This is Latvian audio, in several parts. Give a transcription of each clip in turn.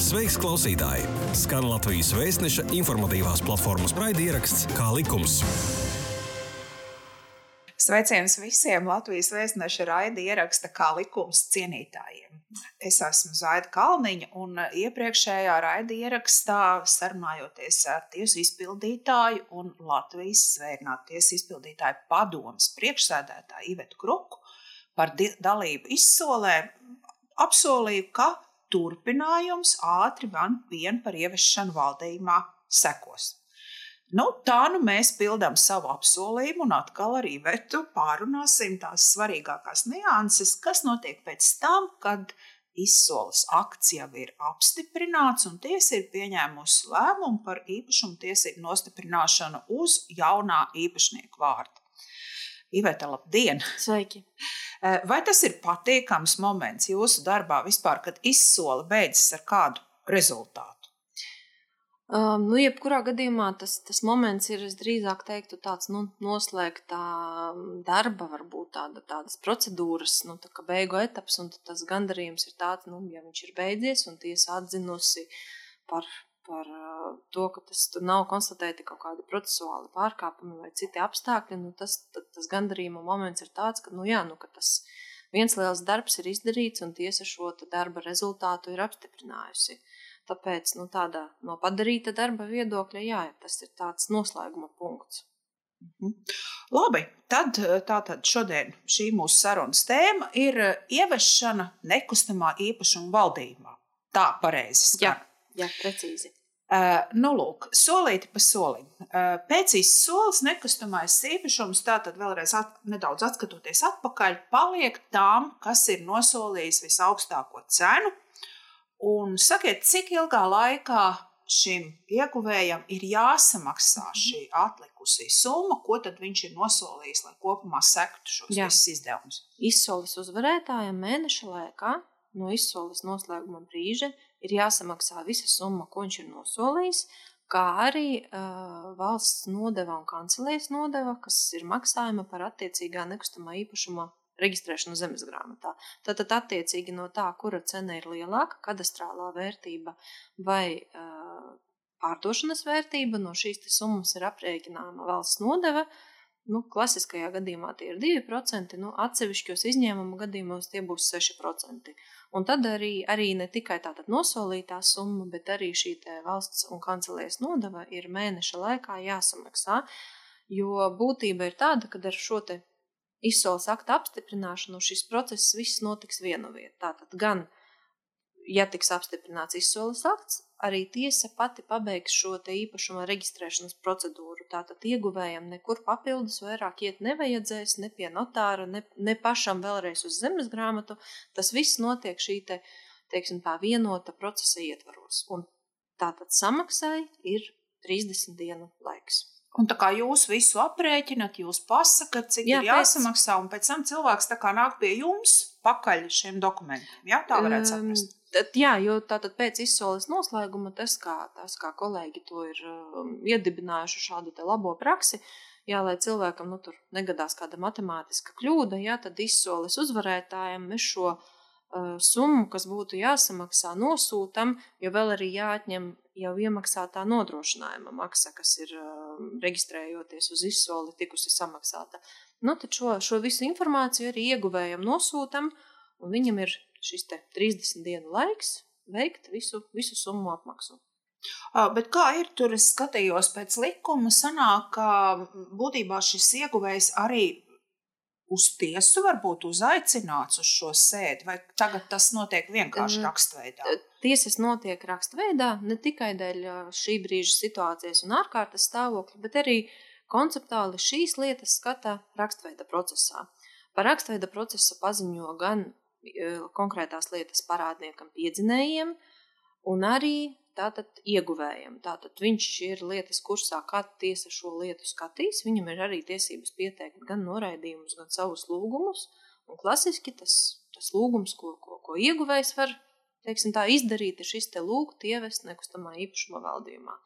Sveiks, klausītāji! Skan Latvijas vēstneša informatīvās platformas raidieraksts Kā likums. Sveiciens visiem Latvijas vēstneša raida ieraksta kā likums cienītājiem. Es esmu Zaida Kalniņa un iepriekšējā raida ierakstā sarunājoties ar tiesu izpildītāju un Latvijas svērnātu tiesu izpildītāju padomas priekšsēdētāju Ivetu Kruku par dalību izsolē apsolīju, ka turpinājums ātri vien par ieviešanu valdījumā sekos. Nu, tā nu mēs pildām savu apsolījumu, un atkal ar Ivetu pārunāsim tās svarīgākās nianses, kas notiek pēc tam, kad izsoles akts jau ir apstiprināts, un tiesa ir pieņēmusi lēmumu par īpašumu tiesību nostiprināšanu uz jaunā īpašnieka vārda. Iveta, labdien! Sveiki! Eh, vai tas ir patīkams moments jūsu darbā vispār, kad izsole beidzas ar kādu rezultātu? Um, nu, jebkurā gadījumā tas, tas moments ir, es drīzāk teiktu, tāds nu, noslēgta darba, varbūt tāda, tādas procedūras, nu, tā kā beigu etaps, un tas gandarījums ir tāds, nu, ja viņš ir beidzies un tiesa atzinusi par, par to, ka tas nav konstatēti kaut kādi procesuāli pārkāpumi vai citi apstākļi, nu, tas, tas gandarījuma moments ir tāds, ka, nu, jā, nu, ka tas viens liels darbs ir izdarīts un tiesa šo darba rezultātu ir apstiprinājusi. Tāpēc nu, tādā no padarīta darba viedokļa, jā, tas ir tāds noslēguma punkts. Mhm. Labi, tad tātad šodien šī mūsu sarunas tēma ir ieviešana nekustamā īpašuma valdībā. Tā pareizi. Jā, jā precīzi. Uh, nu, lūk, solīti pa solim. Uh, pēc izsoles nekustamais īpašums, tātad vēlreiz at, nedaudz atskatoties atpakaļ, paliek tām, kas ir nosolījis visaugstāko cenu, Un sakiet, cik ilgā laikā šim ieguvējam ir jāsamaksā mhm. šī atlikusī summa, ko tad viņš ir nosolījis, lai kopumā sektu šos Jā. visus izdevumus? Izsoles uzvarētājam mēneša laikā no izsoles noslēguma brīža ir jāsamaksā visa summa, ko viņš ir nosolījis, kā arī uh, valsts nodeva un kancelēs nodeva, kas ir maksājuma par attiecīgā nekustamā īpašuma reģistrēšanu zemes grāmatā. Tātad, attiecīgi no tā, kura cena ir lielāka, kadastrālā vērtība vai uh, pārdošanas vērtība, no šīs summas ir aprēķināma valsts nodeva. Nu, klasiskajā gadījumā tie ir 2%, nu, atsevišķos izņēmuma gadījumos tie būs 6%. Un tad arī, arī ne tikai tāda nosolītā summa, bet arī šī valsts un kancelēs nodeva ir mēneša laikā jāsamaksā. Jo būtība ir tāda, ka ar šo izsoles akta apstiprināšanu šis process viss notiks vienu vietu. Tātad gan, ja tiks apstiprināts izsoles akts, arī tiesa pati pabeigs šo te īpašuma reģistrēšanas procedūru. Tātad ieguvējam nekur papildus vairāk iet nevajadzēs, ne pie notāra, ne, ne pašam vēlreiz uz zemes grāmatu. Tas viss notiek šī te, teiksim tā, vienota procesa ietvaros. Un tātad samaksai ir 30 dienu laiks. Un tā kā jūs visu aprēķinat, jūs pasakāt, cik jā, ir jāsamaksā, un pēc tam cilvēks nāk pie jums pakaļ šiem dokumentiem. Jā, tā varētu saprast. Um, tad, jā, jo tātad pēc izsoles noslēguma tas, kā, tas, kā kolēģi to ir um, iedibinājuši šādu labo praksi, jā, lai cilvēkam nu, tur negadās kāda matemātiska kļūda, jā, tad izsoles uzvarētājiem mēs šo uh, summu, kas būtu jāsamaksā, nosūtam, jo vēl arī jāatņem jau iemaksātā nodrošinājuma maksa, kas ir um, reģistrējoties uz izsoli, tikusi samaksāta. Nu, tad šo, šo visu informāciju arī ieguvējam nosūtam, un viņam ir šis 30 dienu laiks veikt visu, visu summu apmaksu. Bet kā ir tur, es skatījos pēc likuma, sanāk, ka būtībā šis ieguvējs arī uz tiesu varbūt uzaicināts uz šo sēdi, vai tagad tas notiek vienkārši rakstveidā? Tiesas notiek rakstveidā ne tikai dēļ šī brīža situācijas un ārkārtas stāvokļa, bet arī konceptuāli šīs lietas skata rakstveida procesā. Par rakstveida procesu paziņo gan konkrētās lietas parādniekam piedzinējiem, un arī tātad ieguvējam. Tātad viņš ir lietas kursā, kad tiesa šo lietu skatīs. Viņam ir arī tiesības pieteikt gan noraidījumus, gan savus lūgumus. Un klasiski tas, tas lūgums, ko, ko, ko ieguvējs var teiksim, tā, izdarīt, ir šis te lūgt ievest nekustamā īpašuma valdījumā.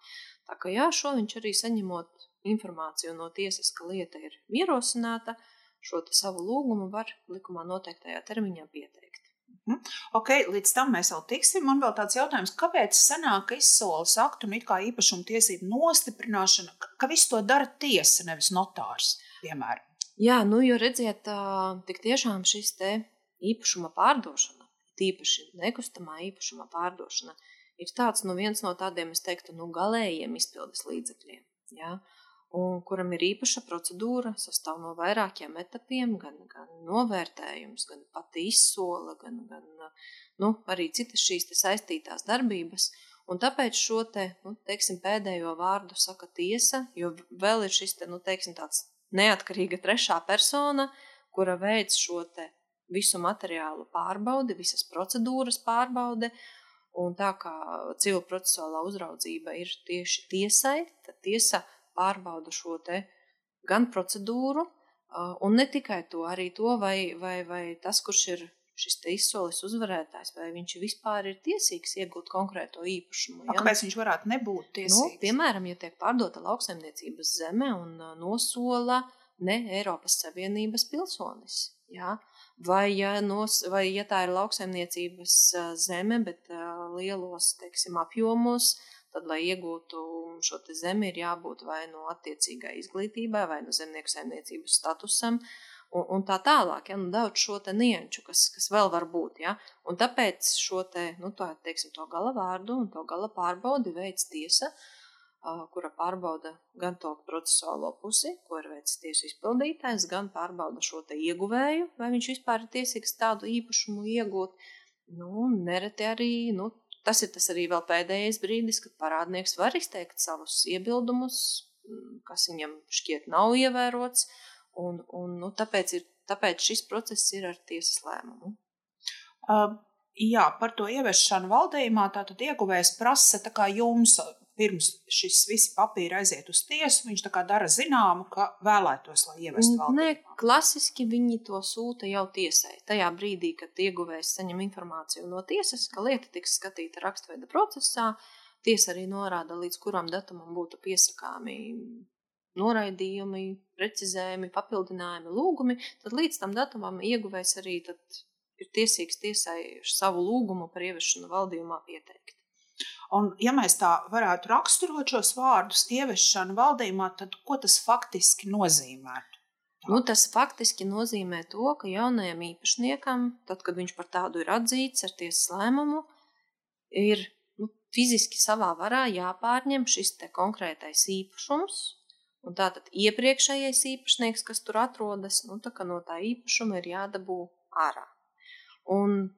Tā kā jā, šo viņš arī saņemot informāciju no tiesas, ka lieta ir ierosināta, šo savu lūgumu var likumā noteiktajā termiņā pieteikt. Mhm. Okay, līdz tam mēs vēl tiksim. Man vēl tāds jautājums, kāpēc sanāk, ka izsoles aktu un it kā īpašuma tiesību nostiprināšana, ka, visu to dara tiesa, nevis notārs, piemēram? Jā, nu, jo redziet, tik tiešām šis te īpašuma pārdošana, tīpaši nekustamā īpašuma pārdošana, ir tāds, nu, viens no tādiem, es teiktu, nu, galējiem izpildes līdzekļiem. Ja? Un kuram ir īpaša procedūra, sastāv no vairākiem etapiem, gan, gan novērtējums, gan pati izsola, gan, gan nu, arī citas šīs saistītās darbības. Un tāpēc šo te, nu, teiksim, pēdējo vārdu saka tiesa, jo vēl ir šis te, nu, teiksim, tāds neatkarīga trešā persona, kura veic šo te visu materiālu pārbaudi, visas procedūras pārbaude. Un tā kā civil procesuālā uzraudzība ir tieši tiesai, tad tiesa pārbauda šo te gan procedūru, un ne tikai to, arī to, vai, vai, vai tas, kurš ir šis izsoles uzvarētājs, vai viņš vispār ir tiesīgs iegūt konkrēto īpašumu. Ja? Kāpēc viņš varētu nebūt nu, tiesīgs? Nu, piemēram, ja tiek pārdota lauksaimniecības zeme un nosola ne Eiropas Savienības pilsonis. Ja? Vai, ja nos, vai ja tā ir lauksaimniecības zeme, bet lielos teiksim, apjomos, tad, lai iegūtu šo zemi, ir jābūt vai no attiecīgai izglītībai, vai no zemnieku saimniecības statusam. Un, un tā tālāk, ja nu, daudz šo nianšu, kas, kas vēl var būt. Ja? Un tāpēc šo te, nu, tā, teiksim, to gala vārdu un to gala pārbaudi veids tiesa, uh, kura pārbauda gan to procesuālo pusi, ko ir veids tiesu izpildītājs, gan pārbauda šo ieguvēju, vai viņš vispār ir tiesīgs tādu īpašumu iegūt. Nu, nereti arī nu, Tas ir tas arī vēl pēdējais brīdis, kad parādnieks var izteikt savus iebildumus, mm, kas viņam šķiet nav ievērots, un, un nu, tāpēc, ir, tāpēc šis process ir ar tiesas lēmumu. Uh, jā, par to ieviešanu valdījumā tātad ieguvējs prasa tā kā jums pirms šis visi papīri aiziet uz tiesu, viņš tā kā dara zināmu, ka vēlētos, lai ievestu valdībā. Nē, klasiski viņi to sūta jau tiesai. Tajā brīdī, kad ieguvējs saņem informāciju no tiesas, ka lieta tiks skatīta rakstveida procesā, tiesa arī norāda, līdz kuram datumam būtu piesakāmi noraidījumi, precizējumi, papildinājumi, lūgumi, tad līdz tam datumam ieguvējs arī ir tiesīgs tiesai savu lūgumu par ieviešanu valdījumā pieteikt. Un, ja mēs tā varētu raksturot šos vārdus, ieviešanu valdījumā, tad ko tas faktiski nozīmē? Nu, tas faktiski nozīmē to, ka jaunajam īpašniekam, tad, kad viņš par tādu ir atzīts ar tiesas lēmumu, ir nu, fiziski savā varā jāpārņem šis konkrētais īpašums. Un tātad iepriekšējais īpašnieks, kas tur atrodas, nu, tā no tā īpašuma ir jādabū ārā. Un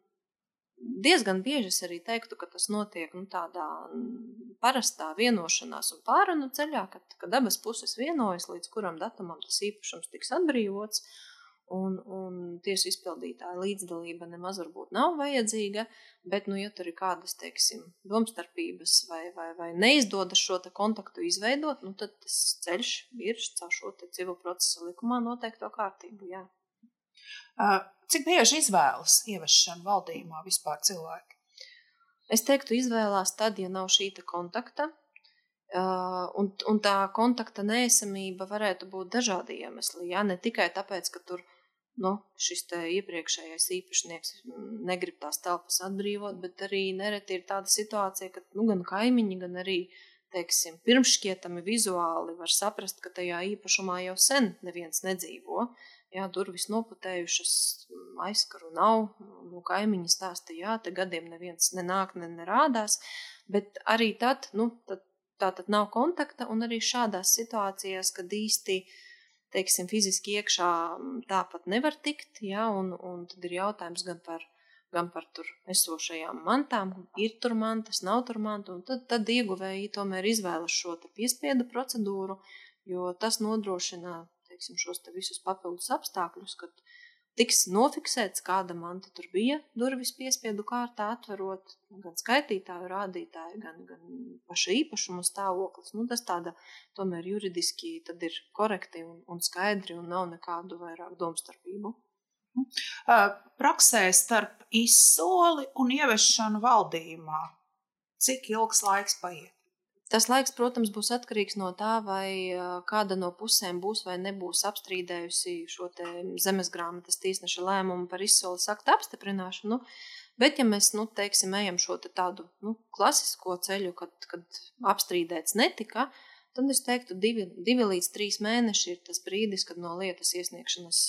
diezgan bieži es arī teiktu, ka tas notiek nu, tādā mm, parastā vienošanās un pārunu ceļā, kad, kad abas puses vienojas, līdz kuram datumam tas īpašums tiks atbrīvots. Un, un tiesu izpildītāja līdzdalība nemaz varbūt nav vajadzīga, bet, nu, ja tur ir kādas, teiksim, domstarpības vai, vai, vai neizdodas šo kontaktu izveidot, nu, tad tas ceļš ir caur šo civil procesa likumā noteikto kārtību. Jā. Cik bieži izvēlas ieviešanu valdījumā vispār cilvēki? Es teiktu, izvēlās tad, ja nav šī kontakta. Uh, un, un tā kontakta neesamība varētu būt dažādi iemesli. Jā, ne tikai tāpēc, ka tur nu, šis iepriekšējais īpašnieks negrib tās telpas atbrīvot, bet arī nereti ir tāda situācija, ka nu, gan kaimiņi, gan arī teiksim, pirmšķietami vizuāli var saprast, ka tajā īpašumā jau sen neviens nedzīvo. Uh, jā, durvis noputējušas, aizskaru nav. Nu, kaimiņi stāsta, jā, te gadiem neviens nenāk, ne nerādās. Bet arī tad, nu, tad, tā tad nav kontakta, un arī šādās situācijās, kad īsti, teiksim, fiziski iekšā tāpat nevar tikt, jā, un, un tad ir jautājums gan par, gan par tur esošajām mantām, ir tur mantas, nav tur mantu, un tad, tad ieguvēji tomēr izvēlas šo piespiedu procedūru, jo tas nodrošina teiksim, šos te visus papildus apstākļus, kad tiks nofiksēts, kāda manta tur bija durvis piespiedu kārtā atverot, gan skaitītāju rādītāju, gan, gan paša īpašuma stāvoklis. Nu, tas tāda tomēr juridiski tad ir korekti un, un skaidri un nav nekādu vairāk domstarpību. Praksē starp izsoli un ieviešanu valdījumā, cik ilgs laiks paiet? Tas laiks, protams, būs atkarīgs no tā, vai kāda no pusēm būs vai nebūs apstrīdējusi šo zemes grāmatas tiesneša lēmumu par izsoles aktu apstiprināšanu. Bet, ja mēs nu, teiksim, ejam šo te tādu nu, klasisko ceļu, kad, kad apstrīdēts netika, tad es teiktu, divi, divi līdz trīs mēneši ir tas brīdis, kad no lietas iesniegšanas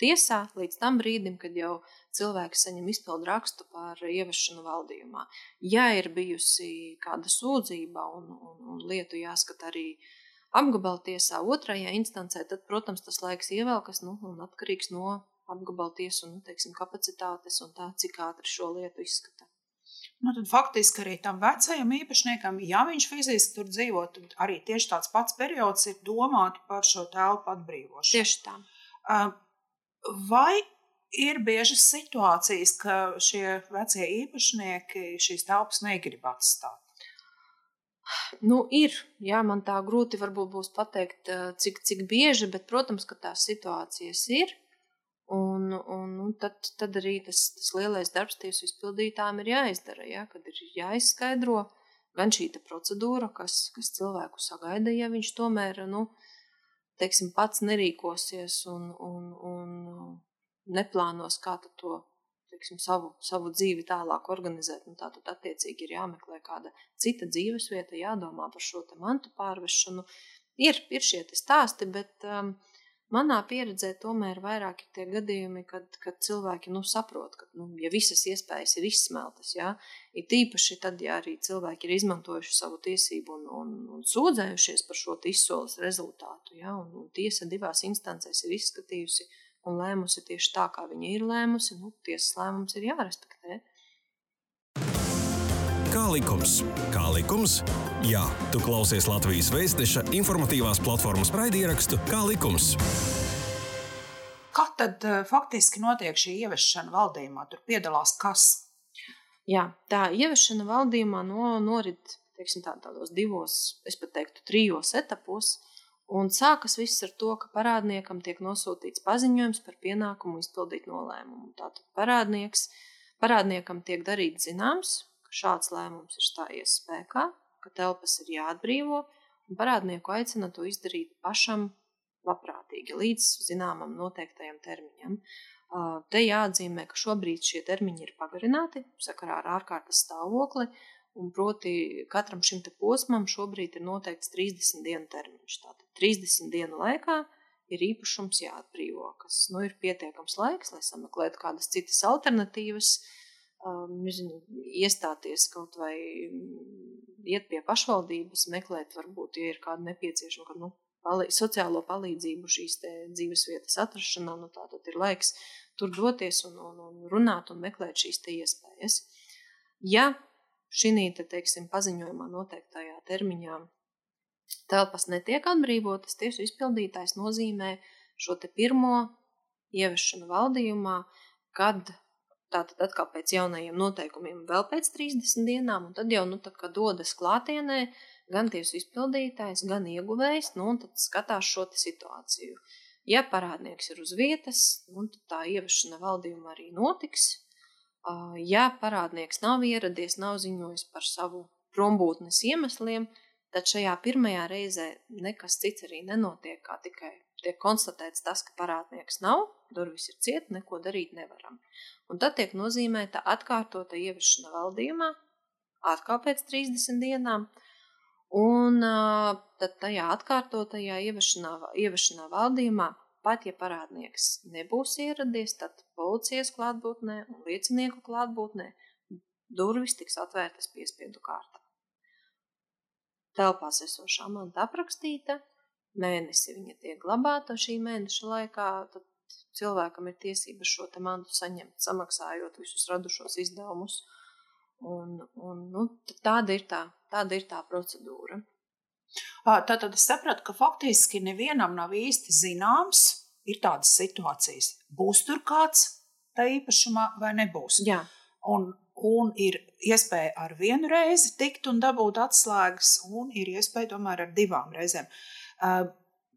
tiesā līdz tam brīdim, kad jau cilvēks saņem izpildu rakstu par ievešanu valdījumā. Ja ir bijusi kāda sūdzība un, un, un lietu jāskata arī apgabala tiesā otrajā instancē, tad, protams, tas laiks ievelkas nu, un atkarīgs no apgabala tiesu nu, teiksim, kapacitātes un tā, cik ātri šo lietu izskata. Nu, tad faktiski arī tam vecajam īpašniekam, ja viņš fiziski tur dzīvo, tad arī tieši tāds pats periods ir domāts par šo telpu atbrīvošanu. Tieši tā. Uh, Vai ir biežas situācijas, ka šie vecie īpašnieki šīs telpas negrib atstāt? Nu, ir. Jā, man tā grūti būs pateikt, cik, cik bieži, bet, protams, ka tās situācijas ir. Un, un, un tad, tad arī tas, tas lielais darbs tiesu izpildītājiem ir jāizdara, ja, kad ir jāizskaidro gan šī procedūra, kas, kas cilvēku sagaida, ja viņš tomēr nu, teiksim, pats nerīkosies un, un, un neplānos, kā to teiksim, savu, savu dzīvi tālāk organizēt, nu, tā tad attiecīgi ir jāmeklē kāda cita dzīvesvieta, jādomā par šo mantu pārvešanu. Ir, ir šie stāsti, bet um, Manā pieredzē tomēr vairāk ir tie gadījumi, kad, kad cilvēki nu, saprot, ka nu, ja visas iespējas ir izsmeltas, ja, ir tīpaši tad, ja arī cilvēki ir izmantojuši savu tiesību un, un, un sūdzējušies par šo izsoles rezultātu, ja, un, un tiesa divās instancēs ir izskatījusi un lēmusi tieši tā, kā viņa ir lēmusi, nu, tiesas lēmums ir jārespektē. Kā likums? Kā likums? Jā, tu klausies Latvijas Vēstneša informatīvās platformas raidierakstu Kā likums. Kā tad uh, faktiski notiek šī ieviešana valdījumā? Tur piedalās kas? Jā, tā ieviešana valdījumā no, norit teiksim, tā, tādos divos, es pat teiktu, trijos etapos. Un sākas viss ar to, ka parādniekam tiek nosūtīts paziņojums par pienākumu izpildīt nolēmumu. Tātad parādnieks, parādniekam tiek darīts zināms, ka šāds lēmums ir stājies spēkā, ka telpas ir jāatbrīvo, un parādnieku aicina to izdarīt pašam labprātīgi līdz zināmam noteiktajam termiņam. Te jāatzīmē, ka šobrīd šie termiņi ir pagarināti sakarā ar ārkārtas stāvokli, un proti katram šim posmam šobrīd ir noteikts 30 dienu termiņš. Tātad 30 dienu laikā ir īpašums jāatbrīvo, kas nu, ir pietiekams laiks, lai sameklētu kādas citas alternatīvas, uh, nezinu, iestāties kaut vai mm, iet pie pašvaldības, meklēt, varbūt, ja ir kāda nepieciešama, nu, palī, sociālo palīdzību šīs dzīvesvietas atrašanā, nu, tā tad ir laiks tur doties un, un, un runāt un meklēt šīs iespējas. Ja šī te, teiksim, paziņojumā noteiktajā termiņā telpas netiek atbrīvotas, tiesu izpildītājs nozīmē šo pirmo ieviešanu valdījumā, kad Tātad atkal pēc jaunajiem noteikumiem, vēl pēc 30 dienām, un tad jau, nu, tad, kad dodas klātienē, gan tiesu izpildītājs, gan ieguvējs, nu, un tad skatās šo situāciju. Ja parādnieks ir uz vietas, nu, tad tā ieviešana valdījumā arī notiks. Ja parādnieks nav ieradies, nav ziņojis par savu prombūtnes iemesliem, tad šajā pirmajā reizē nekas cits arī nenotiek, kā tikai tiek konstatēts tas, ka parādnieks nav, durvis ir cieta, neko darīt nevaram. Un tad tiek nozīmēta atkārtota ieviešana valdījumā, atkal pēc 30 dienām, un tad tajā atkārtotajā ieviešanā, ieviešanā valdījumā, pat ja parādnieks nebūs ieradies, tad policijas klātbūtnē un liecinieku klātbūtnē durvis tiks atvērtas piespiedu kārtā. Telpās esošā manta aprakstīta, mēnesi viņa tiek glabāta šī mēneša laikā, tad cilvēkam ir tiesības šo mantu saņemt, samaksājot visus radušos izdevumus. Un, un, nu, tāda, ir tā, tāda ir tā procedūra. Tātad es sapratu, ka faktiski nevienam nav īsti zināms, ir tādas situācijas, būs tur kāds tā īpašumā vai nebūs. Jā. Un, un ir iespēja ar vienu reizi tikt un dabūt atslēgas, un ir iespēja tomēr ar divām reizēm.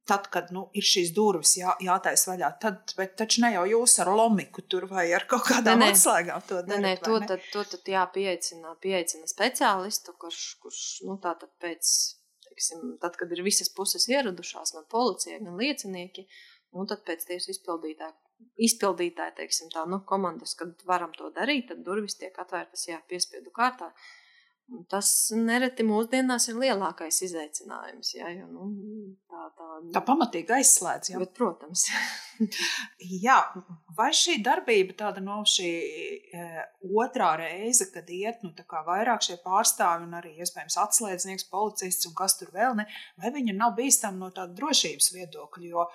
Tad, kad nu, ir šīs durvis jā, jātaisa vaļā, tad taču ne jau jūs ar lomiku tur vai ar kaut kādām nē. atslēgām to Nē, nē, to ne? tad, to tad jā, pieaicina, pieaicina speciālistu, kurš, kurš nu, tātad pēc, teiksim, tad, kad ir visas puses ieradušās, gan policija, gan liecinieki, un tad pēc tiesu izpildītāja, izpildītāja, teiksim tā, nu, komandas, kad varam to darīt, tad durvis tiek atvērtas, jā, piespiedu kārtā. Un Tas nereti mūsdienās ir lielākais izaicinājums, jā, jo, nu, tā, tā, Tā pamatīgi aizslēdz. Jā. bet, protams, Jā, vai šī darbība tāda no šī e, otrā reize, kad iet nu, vairāk šie pārstāvi un arī iespējams atslēdznieks, policists un kas tur vēl ne, vai viņa nav bīstama no tāda drošības viedokļa, jo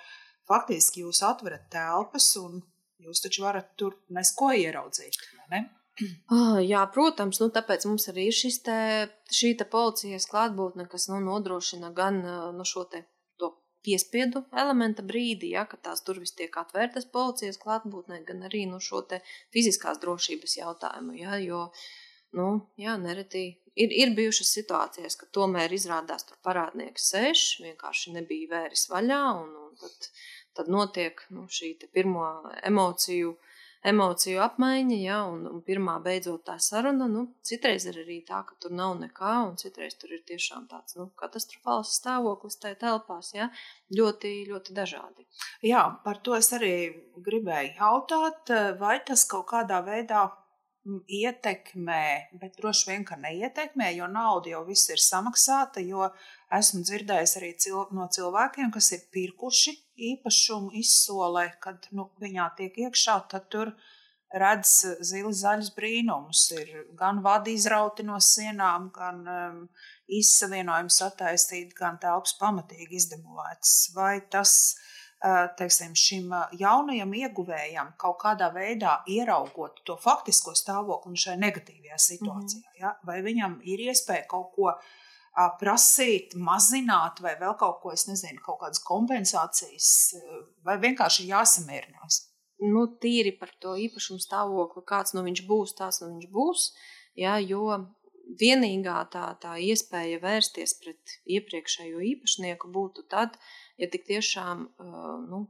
faktiski jūs atverat telpas un jūs taču varat tur nesko ieraudzīt, ne? Ah, jā, protams, nu, tāpēc mums arī ir šis te, šī te policijas klātbūtne, kas nu, nodrošina gan nu, šo te piespiedu elementa brīdi, ja, kad tās durvis tiek atvērtas policijas klātbūtnē, gan arī nu, šo te fiziskās drošības jautājumu. Ja, jo, nu, jā, nereti ir, ir bijušas situācijas, ka tomēr izrādās tur parādnieks sēž, vienkārši nebija vēris vaļā, un, un tad, tad notiek nu, šī pirmo emociju emociju apmaiņa, ja, un, un pirmā beidzot tā saruna. Nu, citreiz ir arī tā, ka tur nav nekā, un citreiz tur ir tiešām tāds nu, katastrofāls stāvoklis tajā telpās. Ja, ļoti, ļoti dažādi. Jā, par to es arī gribēju jautāt, vai tas kaut kādā veidā mm, ietekmē, bet droši vien, ka neietekmē, jo nauda jau viss ir samaksāta, jo esmu dzirdējis arī cil no cilvēkiem, kas ir pirkuši īpašumu izsolē, kad nu, viņā tiek iekšā, tad tur redz zili zaļus brīnumus. Ir gan vadi izrauti no sienām, gan um, izsavienojumi sataistīti, gan telpas pamatīgi izdemolētas. Vai tas uh, teiksim, šim uh, jaunajam ieguvējam kaut kādā veidā ieraugot to faktisko stāvokli šajā negatīvajā situācijā, mm -hmm. ja? vai viņam ir iespēja kaut ko ā, prasīt, mazināt, vai vēl kaut ko, es nezinu, kaut kādas kompensācijas, vai vienkārši jāsamierinās. Nu, tīri par to īpašumu stāvokli, kāds nu viņš būs, tāds nu viņš būs. Jā, jo vienīgā tā, tā iespēja vērsties pret iepriekšējo īpašnieku būtu tad, ja tik tiešām, nu,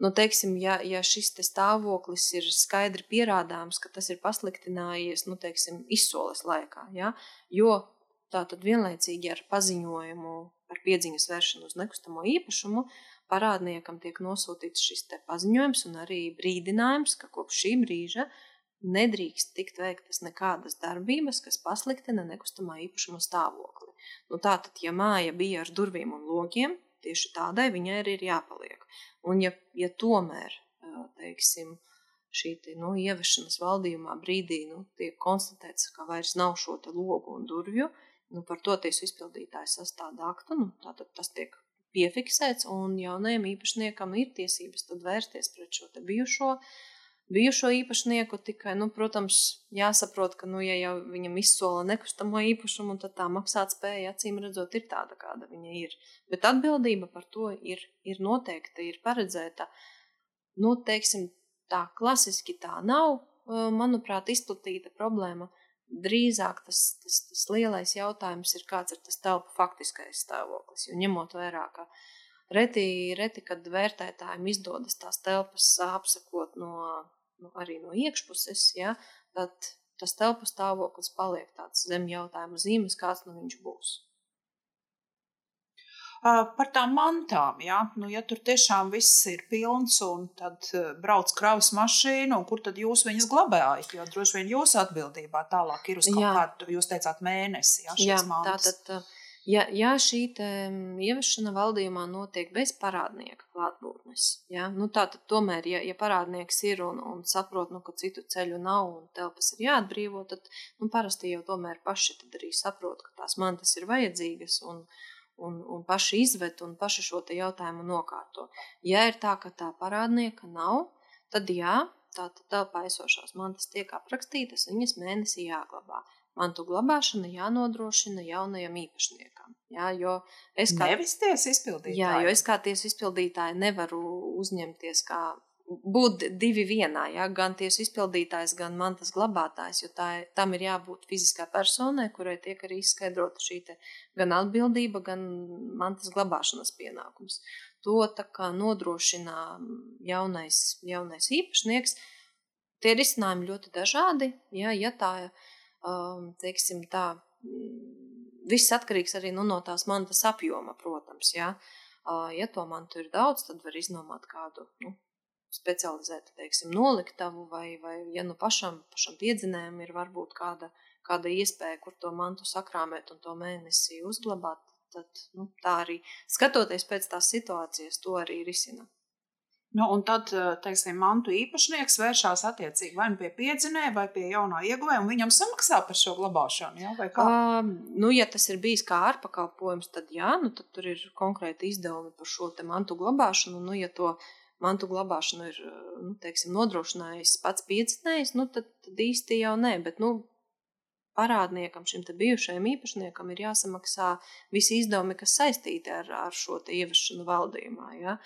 nu teiksim, ja, ja šis te stāvoklis ir skaidri pierādāms, ka tas ir pasliktinājies, nu, teiksim, izsoles laikā, ja? jo tā tad vienlaicīgi ar paziņojumu par piedziņas vēršanu uz nekustamo īpašumu parādniekam tiek nosūtīts šis paziņojums un arī brīdinājums, ka kopš šī brīža nedrīkst tikt veiktas nekādas darbības, kas pasliktina nekustamā īpašuma stāvokli. Nu, tātad, ja māja bija ar durvīm un logiem, tieši tādai viņai arī ir jāpaliek. Un ja, ja tomēr, teiksim, šī te, nu, ievešanas valdījumā brīdī nu, tiek konstatēts, ka vairs nav šo logu un durvju, nu, par to tiesu izpildītājs sastāda aktu, nu, tātad tas tiek piefiksēts, un jaunajam īpašniekam ir tiesības vērsties pret šo bijušo, bijušo īpašnieku, tikai, nu, protams, jāsaprot, ka, nu, ja jau viņam izsola nekustamo īpašumu, tad tā maksāt spēja, acīm redzot, ir tāda, kāda viņa ir. Bet atbildība par to ir, ir noteikta, ir paredzēta, nu, teiksim, tā klasiski tā nav, manuprāt, izplatīta problēma. Drīzāk tas, tas, tas lielais jautājums ir, kāds ir tas telpu faktiskais stāvoklis. Jo ņemot vērā, ka reti, reti kad vērtētājiem izdodas tās telpas apsakot no, no, arī no iekšpuses, ja, tad tas telpu stāvoklis paliek tāds zem jautājuma zīmes, kāds nu viņš būs. Par tām mantām, ja, nu, ja tur tiešām viss ir pilns un tad brauc kravas mašīna, un kur tad jūs viņas glabājat? Jo droši vien jūsu atbildībā tālāk ir uz kaut Jā. kādu, jūs teicāt, mēnesi. Ja, Jā, šīs mantas. tātad, ja, ja šī ieviešana valdījumā notiek bez parādnieka klātbūtnes, ja, nu tātad tomēr, ja, ja parādnieks ir un, un saprot, nu, ka citu ceļu nav un telpas ir jāatbrīvo, tad nu, parasti jau tomēr paši tad arī saprot, ka tās mantas ir vajadzīgas un, un, un paši izvet un paši šo jautājumu nokārto. Ja ir tā, ka tā parādnieka nav, tad jā, tā tad telpā esošās mantas tiek aprakstītas, viņas mēnesī jāglabā. Mantu glabāšana jānodrošina jaunajam īpašniekam. Jā, jo es kā, Nevis tiesa izpildītāji. jā, jo es kā tiesu izpildītāji nevaru uzņemties kā būt divi vienā, ja? gan tiesu izpildītājs, gan mantas glabātājs, jo tā, tam ir jābūt fiziskā personai, kurai tiek arī izskaidrota šī gan atbildība, gan mantas glabāšanas pienākums. to nodrošina jaunais, jaunais īpašnieks. Tie risinājumi ļoti dažādi. Ja, ja tā, teiksim, tā, viss atkarīgs arī nu, no tās mantas apjoma, protams. Ja. ja to mantu ir daudz, tad var iznomāt kādu nu, specializētu, teiksim, noliktavu, vai, vai ja nu pašam, pašam piedzinējam ir varbūt kāda, kāda iespēja, kur to mantu sakrāmēt un to mēnesi uzglabāt, tad nu, tā arī skatoties pēc tās situācijas, to arī risina. Nu, un tad, teiksim, mantu īpašnieks vēršās attiecīgi vai nu pie piedzinēja, vai pie jaunā ieguvēja, un viņam samaksā par šo glabāšanu. Ja? Uh, nu, ja tas ir bijis kā ārpakalpojums, tad jā, nu, tad tur ir konkrēti izdevumi par šo mantu glabāšanu. Nu, ja to mantu glabāšanu ir nu, teiksim, nodrošinājis pats piedzinējs, nu, tad, tad īsti jau nē. Bet, nu, parādniekam, šim bijušajam īpašniekam, ir jāsamaksā visi izdevumi, kas saistīti ar, ar šo ieviešanu valdījumā. Ja?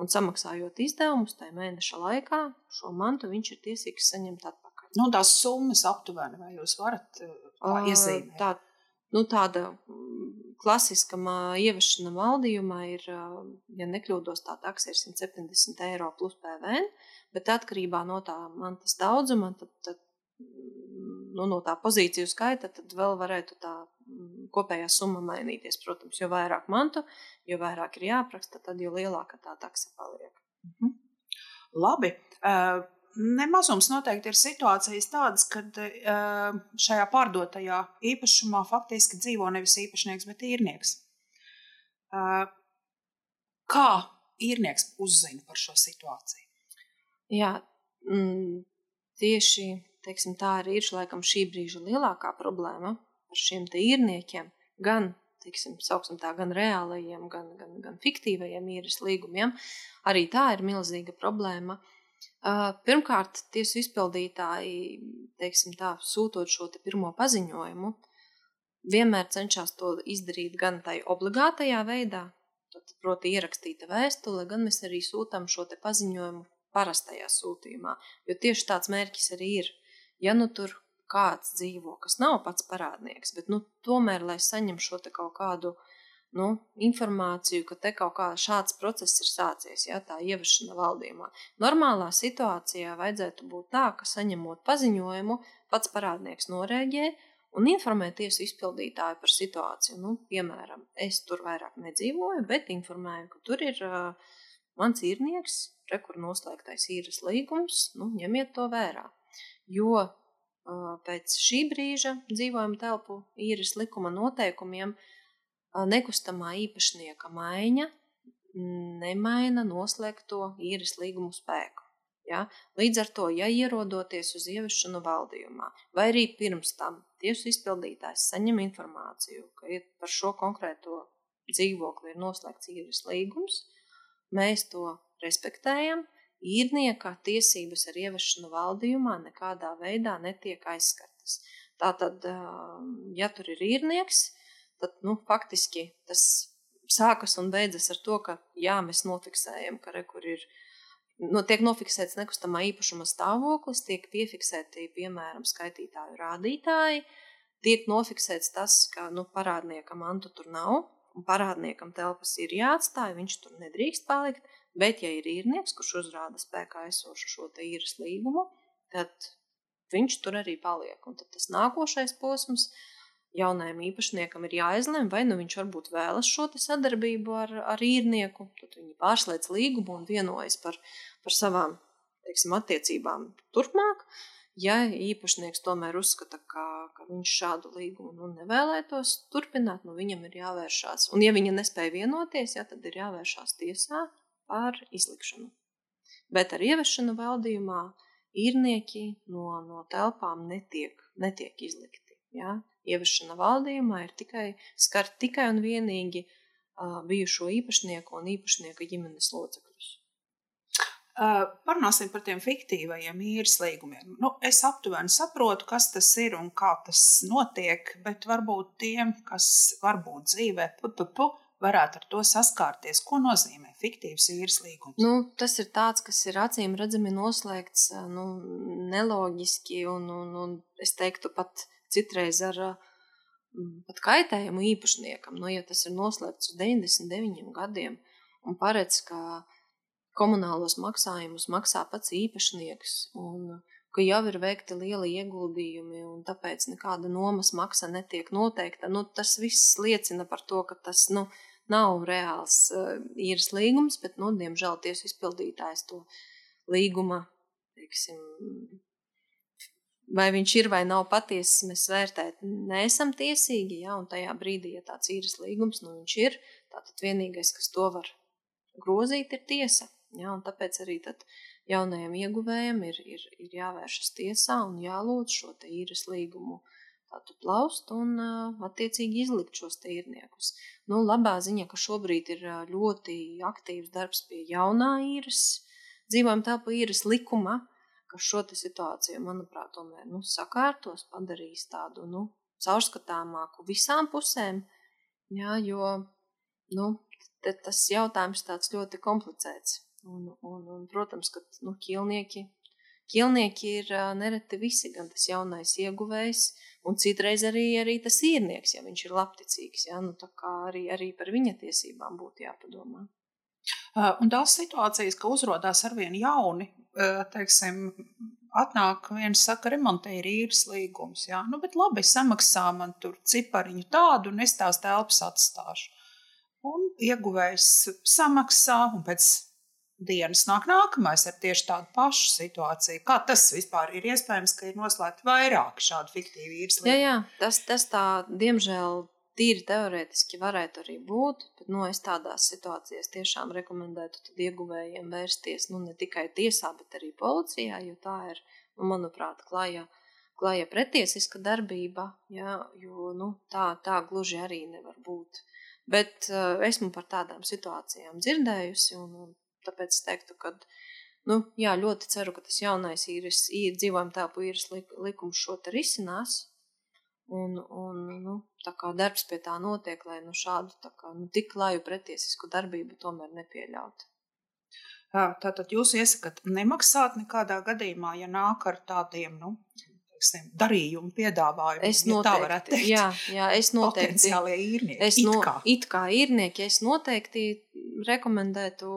Un samaksājot izdevumus tajā mēneša laikā, šo mantu viņš ir tiesīgs saņemt atpakaļ. Nu, tās summas aptuveni, vai jūs varat uh, iezīmēt? Tā, nu, tāda klasiska ieviešana valdījumā ir, ja nekļūdos, tā taksa ir 170 eiro plus PVN, bet atkarībā no tā mantas daudzuma, tad, tad nu, no tā pozīciju skaita, tad vēl varētu tā kopējā summa mainīties. Protams, jo vairāk mantu, jo vairāk ir jāapraksta, tad jo lielāka tā taksa paliek. Mhm. Labi. Uh, Nemazums noteikti ir situācijas tādas, kad uh, šajā pārdotajā īpašumā faktiski dzīvo nevis īpašnieks, bet īrnieks. Uh, kā īrnieks uzzina par šo situāciju? Jā, mm, tieši teiksim, tā arī ir laikam, šī brīža lielākā problēma ar šiem īrniekiem. Gan teiksim, tā, gan reālajiem, gan, gan, gan fiktīvajiem īres līgumiem. Arī tā ir milzīga problēma. Uh, Pirmkārt, tiesu izpildītāji, teiksim tā, sūtot šo pirmo paziņojumu, vienmēr cenšas to izdarīt gan tai obligātajā veidā, tad, proti, ierakstīta vēstule, gan mēs arī sūtām šo paziņojumu parastajā sūtījumā. Jo tieši tāds mērķis arī ir. Ja nu tur kāds dzīvo, kas nav pats parādnieks, bet nu, tomēr, lai saņem šo kaut kādu uh, nu, informāciju, ka te kaut kā šāds process ir sācies, ja tā ieviešana valdījumā. Normālā situācijā vajadzētu būt tā, ka saņemot paziņojumu, pats parādnieks norēģē un informē tiesu izpildītāju par situāciju. Nu, piemēram, es tur vairāk nedzīvoju, bet informēju, ka tur ir uh, mans īrnieks, re, kur noslēgtais īres līgums, nu, ņemiet to vērā. Jo uh, pēc šī brīža dzīvojuma telpu īres likuma noteikumiem uh, nekustamā īpašnieka maiņa nemaina noslēgto īres līgumu spēku. Ja? Līdz ar to, ja ierodoties uz ieviešanu valdījumā, vai arī pirms tam tiesu izpildītājs saņem informāciju, ka par šo konkrēto dzīvokli ir noslēgts īres līgums, mēs to respektējam. Īrnieka tiesības ar ieviešanu valdījumā nekādā veidā netiek aizskartas. Tātad, ja tur ir īrnieks, tad nu, faktiski tas sākas un beidzas ar to, ka jā, mēs nofiksējam, ka re, kur ir. No, tiek nofiksēts nekustamā īpašuma stāvoklis, tiek piefiksēti, piemēram, skaitītāju rādītāji, tiek nofiksēts tas, ka nu, parādniekam mantu tur nav, un parādniekam telpas ir jāatstāj, viņš tur nedrīkst palikt, bet, ja ir īrnieks, kurš uzrāda spēkā esošu šo te īres līgumu, tad viņš tur arī paliek. Un tad tas nākošais posms ir jaunajam īpašniekam ir jāizlemj, vai nu viņš varbūt vēlas šo sadarbību ar, ar īrnieku, tad viņi pārslēdz līgumu un vienojas par, par savām teiksim, attiecībām turpmāk. Ja īpašnieks tomēr uzskata, ka, ka viņš šādu līgumu nu, nevēlētos turpināt, nu, viņam ir jāvēršās. Un, ja viņa nespēja vienoties, ja, tad ir jāvēršās tiesā par izlikšanu. Bet ar ieviešanu valdījumā īrnieki no, no telpām netiek, netiek izlikti. Ja? ieviešana valdījumā ir tikai skar tikai un vienīgi uh, bijušo īpašnieku un īpašnieka ģimenes locekļus. Uh, parunāsim par tiem fiktīvajiem īres līgumiem. Nu, es aptuveni saprotu, kas tas ir un kā tas notiek, bet varbūt tiem, kas varbūt dzīvē, pu, pu, pu, varētu ar to saskārties. Ko nozīmē fiktīvs īres līgums? Nu, tas ir tāds, kas ir acīm redzami noslēgts nu, neloģiski un, un, un es teiktu pat citreiz ar pat kaitējumu īpašniekam. Nu, ja tas ir noslēpts uz 99 gadiem, un paredz, ka komunālos maksājumus maksā pats īpašnieks, un ka jau ir veikti lieli ieguldījumi, un tāpēc nekāda nomas maksa netiek noteikta. Nu, tas viss liecina par to, ka tas nu, nav reāls īres līgums, bet, nu, diemžēl, tiesu izpildītājs to līguma, teiksim, vai viņš ir vai nav patiesis, mēs vērtēt neesam tiesīgi, ja, un tajā brīdī, ja tāds īres līgums, nu viņš ir, tātad vienīgais, kas to var grozīt, ir tiesa, ja, un tāpēc arī tad jaunajam ieguvējam ir, ir, ir jāvēršas tiesā un jālūdz šo te īres līgumu tātad plaust un attiecīgi izlikt šos te īrniekus. Nu, labā ziņa, ka šobrīd ir ļoti aktīvs darbs pie jaunā īres, dzīvojam telpu īres likuma, kas šo situāciju, manuprāt, tomēr nu, sakārtos, padarīs tādu nu, caurskatāmāku visām pusēm. Jā, jo nu, tas jautājums tāds ļoti komplicēts. Un, un, un, protams, ka nu, ķilnieki, ķilnieki ir uh, nereti visi, gan tas jaunais ieguvējs, un citreiz arī, arī tas īrnieks, ja viņš ir labticīgs. Jā, nu, tā kā arī, arī par viņa tiesībām būtu jāpadomā. Un tās situācijas, ka uzrādās ar vien jauni, teiksim, atnāk viens saka, remontē ir īres līgums. Jā, nu, bet labi, samaksā man tur cipariņu tādu, un es tās telpas atstāšu. Un ieguvējs samaksā, un pēc dienas nāk nākamais ar tieši tādu pašu situāciju. Kā tas vispār ir iespējams, ka ir noslēgti vairāk šādu fiktīvu īres līgumu? Jā, jā, tas, tas tā, diemžēl, tīri teorētiski varētu arī būt, bet nu, es tādās situācijās tiešām rekomendētu ieguvējiem vērsties nu, ne tikai tiesā, bet arī policijā, jo tā ir, nu, manuprāt, klāja, klāja pretiesiska darbība, jā, jo nu, tā, tā gluži arī nevar būt. Bet uh, esmu par tādām situācijām dzirdējusi, un, un tāpēc es teiktu, ka nu, jā, ļoti ceru, ka tas jaunais īres, īri dzīvojam telpu īres likums šo risinās, Un, un nu, tā kā darbs pie tā notiek, lai nu, šādu kā, nu, tik laju pretiesisku darbību tomēr nepieļautu. Tātad jūs iesakāt nemaksāt nekādā gadījumā, ja nāk ar tādiem nu, teiksim, darījumu piedāvājumiem. Es noteikti, ja jā, jā, es noteikti, īrnieki, es no, it kā. it kā īrnieki, es noteikti rekomendētu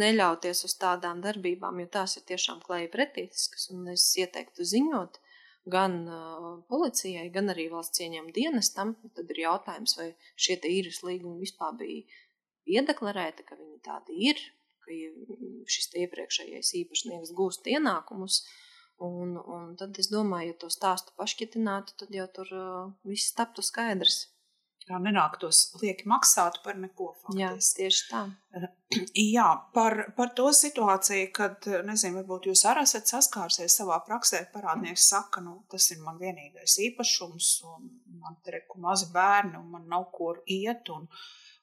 neļauties uz tādām darbībām, jo tās ir tiešām klēji pretītiskas, un es ieteiktu ziņot gan uh, policijai, gan arī valsts ieņem dienestam, tad ir jautājums, vai šie īres līgumi vispār bija iedeklarēti, ka viņi tādi ir, ka šis iepriekšējais īpašnieks gūst ienākumus. Un, un tad es domāju, ja to stāstu pašķitinātu, tad jau tur uh, viss taptu skaidrs nenāktos lieki maksāt par neko. Faktiski. Jā, tieši tā. Jā, par, par to situāciju, kad, nezinu, varbūt jūs arī esat saskārsies savā praksē, parādnieks saka, nu, tas ir man vienīgais īpašums, un man te ir mazi bērni, un man nav kur iet, un,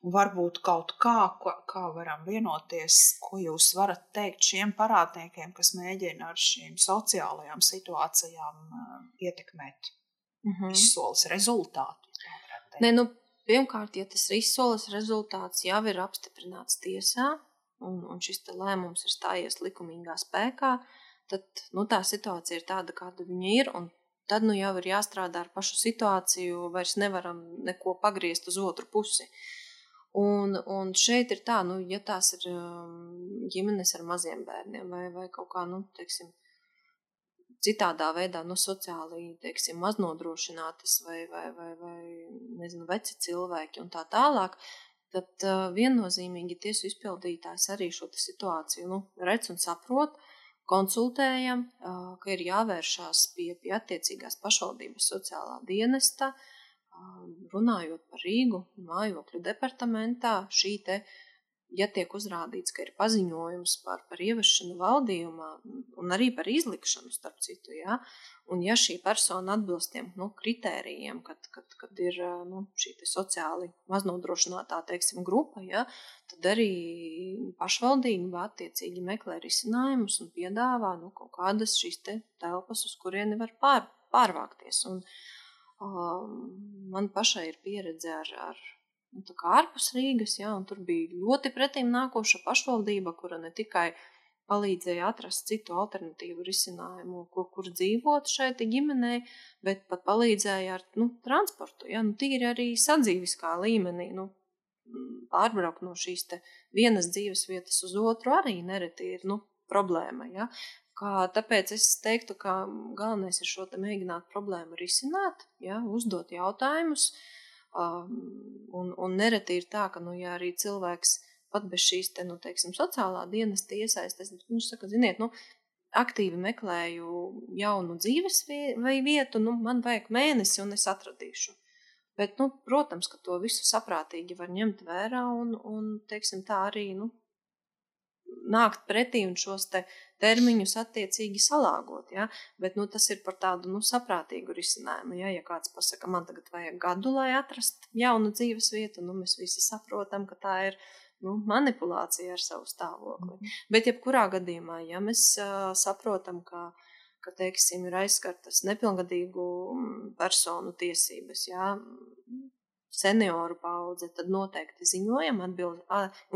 un varbūt kaut kā, kā, kā varam vienoties, ko jūs varat teikt šiem parādniekiem, kas mēģina ar šīm sociālajām situācijām ietekmēt mm -hmm. izsoles rezultātu. Nē, nu, pirmkārt, ja tas izsoles rezultāts jau ir apstiprināts tiesā, un, un šis lēmums ir stājies likumīgā spēkā, tad nu, tā situācija ir tāda, kāda viņa ir. Tad nu, jau ir jāstrādā ar pašu situāciju, vairs nevaram neko pagriezt uz otru pusi. Un, un šeit ir tā, nu, ja tās ir um, ģimenes ar maziem bērniem vai, vai kaut kā, nu, teiksim, citādā veidā nu, sociāli teiksim, maznodrošinātas vai, vai, vai, vai nezinu, veci cilvēki un tā tālāk, tad uh, viennozīmīgi tiesu izpildītājs arī šo situāciju nu, redz un saprot, konsultējam, uh, ka ir jāvēršās pie, pie attiecīgās pašvaldības sociālā dienesta, uh, runājot par Rīgu mājokļu departamentā, šī te uh, ja tiek uzrādīts, ka ir paziņojums par, par ievešanu valdījumā un arī par izlikšanu, starp citu, ja, un ja šī persona atbilst tiem nu, kritērijiem, kad, kad, kad ir nu, šī sociāli maznodrošinātā teiksim, grupa, ja, tad arī pašvaldība attiecīgi meklē risinājumus un piedāvā nu, kaut kādas šīs te telpas, uz kurieni var pār, pārvākties. Un, um, man pašai ir pieredze ar, ar nu, ārpus Rīgas, ja, un tur bija ļoti pretīm nākoša pašvaldība, kura ne tikai palīdzēja atrast citu alternatīvu risinājumu, kur, kur dzīvot šeit ģimenei, bet pat palīdzēja ar nu, transportu. Ja, nu, tīri arī sadzīviskā līmenī. Nu, pārbraukt no šīs vienas dzīves vietas uz otru arī nereti ir nu, problēma. Ja? Kā, tāpēc es teiktu, ka galvenais ir šo mēģināt problēmu risināt, ja? uzdot jautājumus. Um, un, un nereti ir tā, ka, nu, ja arī cilvēks pat bez šīs te, nu, teiksim, sociālā dienesta iesaistes, viņš saka, ziniet, nu, aktīvi meklēju jaunu dzīves vietu, nu, man vajag mēnesi, un es atradīšu. Bet, nu, protams, ka to visu saprātīgi var ņemt vērā un, un teiksim, tā arī nu, nākt pretī un šos te termiņus attiecīgi salāgot. Ja? Bet nu, tas ir par tādu nu, saprātīgu risinājumu. Ja? ja kāds pasakā, man tagad vajag gadu, lai atrastu jaunu dzīves vietu, nu, mēs visi saprotam, ka tā ir nu, manipulācija ar savu stāvokli. Mm. Bet, jebkurā gadījumā, ja mēs uh, saprotam, ka ka teiksim, ir aizskartas nepilngadīgu mm, personu tiesības, jā, senioru paudze, tad noteikti ziņojam, atbild,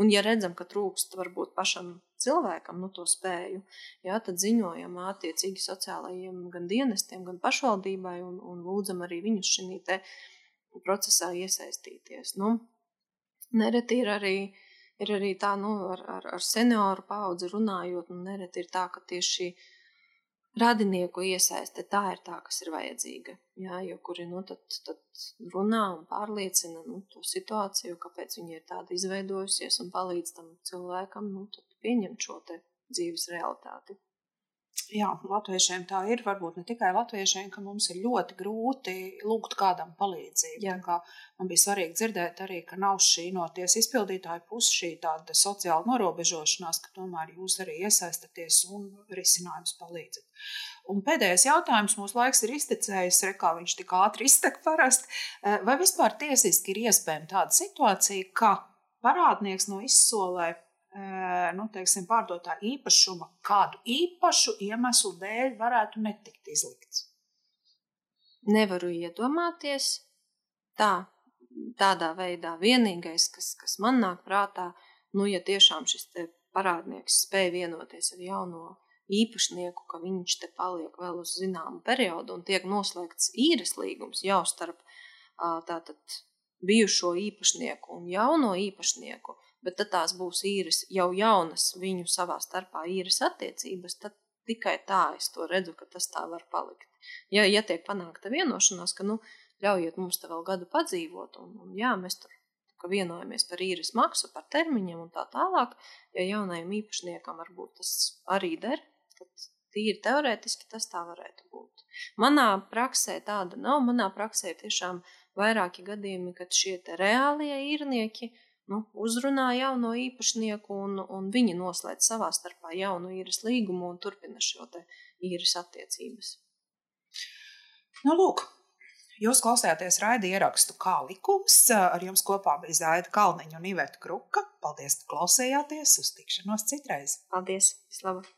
un ja redzam, ka trūkst varbūt pašam cilvēkam nu, to spēju, jā, tad ziņojam attiecīgi sociālajiem gan dienestiem, gan pašvaldībai un, un lūdzam arī viņus šī procesā iesaistīties. Nu, nereti ir arī, ir arī tā, nu, ar, ar, ar senioru paudzi runājot, nu, nereti ir tā, ka tieši uh, radinieku iesaiste tā ir tā, kas ir vajadzīga. Jā, jo kuri nu, tad, tad runā un pārliecina nu, to situāciju, kāpēc viņi ir tāda izveidojusies un palīdz tam cilvēkam nu, pieņemt šo dzīves realitāti jā, latviešiem tā ir. Varbūt ne tikai latviešiem, ka mums ir ļoti grūti lūgt kādam palīdzību. Man bija svarīgi dzirdēt arī, ka nav šī no tiesas izpildītāja puses šī tāda sociāla norobežošanās, ka tomēr jūs arī iesaistaties un risinājums palīdzat. Un pēdējais jautājums, mūsu laiks ir iztecējis, re, kā viņš tik ātri iztek parasti. Eh, vai vispār tiesiski ir iespējama tāda situācija, ka parādnieks no izsolē nu, teiksim, pārdotā īpašuma kādu īpašu iemeslu dēļ varētu netikt izlikts? Nevaru iedomāties tā, tādā veidā. Vienīgais, kas, kas man nāk prātā, nu, ja tiešām šis parādnieks spēja vienoties ar jauno īpašnieku, ka viņš te paliek vēl uz zināmu periodu un tiek noslēgts īres līgums jau starp tātad bijušo īpašnieku un jauno īpašnieku, bet tad tās būs īres jau jaunas viņu savā starpā īres attiecības, tad tikai tā es to redzu, ka tas tā var palikt. Ja, ja tiek panākta vienošanās, ka nu, ļaujiet mums te vēl gadu padzīvot, un, un jā, mēs tur vienojamies par īres maksu, par termiņiem un tā tālāk, ja jaunajam īpašniekam varbūt tas arī der, tad tīri teorētiski tas tā varētu būt. Manā praksē tāda nav, manā praksē tiešām vairāki gadījumi, kad šie reālie īrnieki nu, uzrunā jauno īpašnieku, un, un viņi noslēdz savā starpā jaunu īres līgumu un turpina šo īres attiecības. Nu, lūk, jūs klausījāties raidījuma ierakstu kā likums. Ar jums kopā bija Zaida Kalniņa un Iveta Kruka. Paldies, ka klausījāties! Uz tikšanos citreiz! Paldies! Vislabāk!